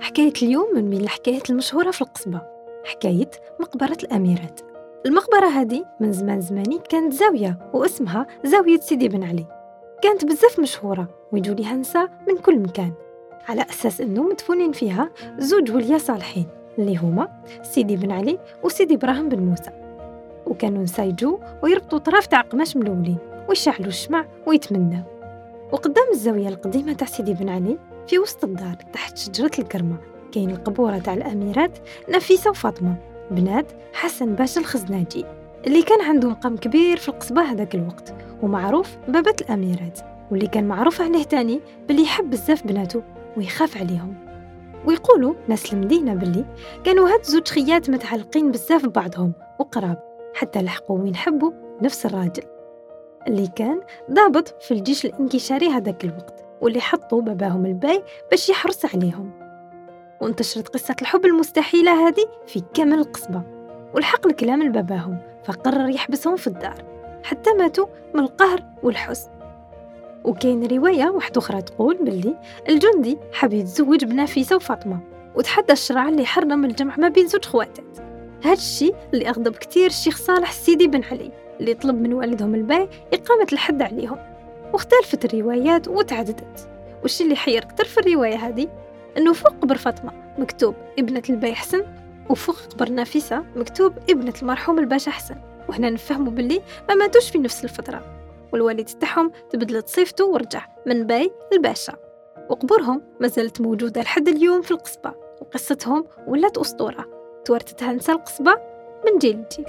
حكاية اليوم من بين الحكايات المشهورة في القصبة حكاية مقبرة الأميرات. المقبرة هذه من زمان زماني كانت زاوية واسمها زاوية سيدي بن علي. كانت بزاف مشهورة ويجوا ليها نساء من كل مكان. على أساس أنه مدفونين فيها زوج وليا صالحين اللي هما سيدي بن علي وسيدي إبراهيم بن موسى. وكانوا نساء يجوا ويربطوا طرف تاع قماش ملولين ويشعلوا الشمع ويتمناو وقدام الزاوية القديمة تاع سيدي بن علي في وسط الدار تحت شجرة الكرمة كاين القبورة تاع الأميرات نفيسة وفاطمة بنات حسن باشا الخزناجي اللي كان عنده مقام كبير في القصبة هذاك الوقت ومعروف بابة الأميرات واللي كان معروف عليه تاني باللي يحب بزاف بناته ويخاف عليهم. ويقولوا ناس المدينة باللي كانوا هاد زوج خيات متعلقين بزاف ببعضهم وقراب حتى لحقوا وين حبوا نفس الراجل اللي كان ضابط في الجيش الانكشاري هذاك الوقت. واللي حطوا باباهم الباي باش يحرص عليهم. وانتشرت قصة الحب المستحيلة هذه في كامل القصبة. والحق الكلام لباباهم فقرر يحبسهم في الدار. حتى ماتوا من القهر والحزن. وكاين رواية واحدة أخرى تقول باللي الجندي حب يتزوج بنفيسة وفاطمة وتحدى الشرع اللي حرم الجمع ما بين زوج خواتات. هذا الشيء اللي أغضب كتير الشيخ صالح السيدي بن علي اللي طلب من والدهم الباي إقامة الحد عليهم. واختلفت الروايات وتعددت. والشي اللي حير كتر في الرواية هذه؟ أنه فوق قبر فاطمة مكتوب ابنة الباي حسن وفوق قبر نفيسة مكتوب ابنة المرحوم الباشا حسن. وهنا نفهموا باللي ما ماتوش في نفس الفترة. والوالد تاعهم تبدلت صفته ورجع من باي لباشا. وقبورهم ما زالت موجودة لحد اليوم في القصبة وقصتهم ولات أسطورة. توارثتها نساء القصبة من جيل لجيل.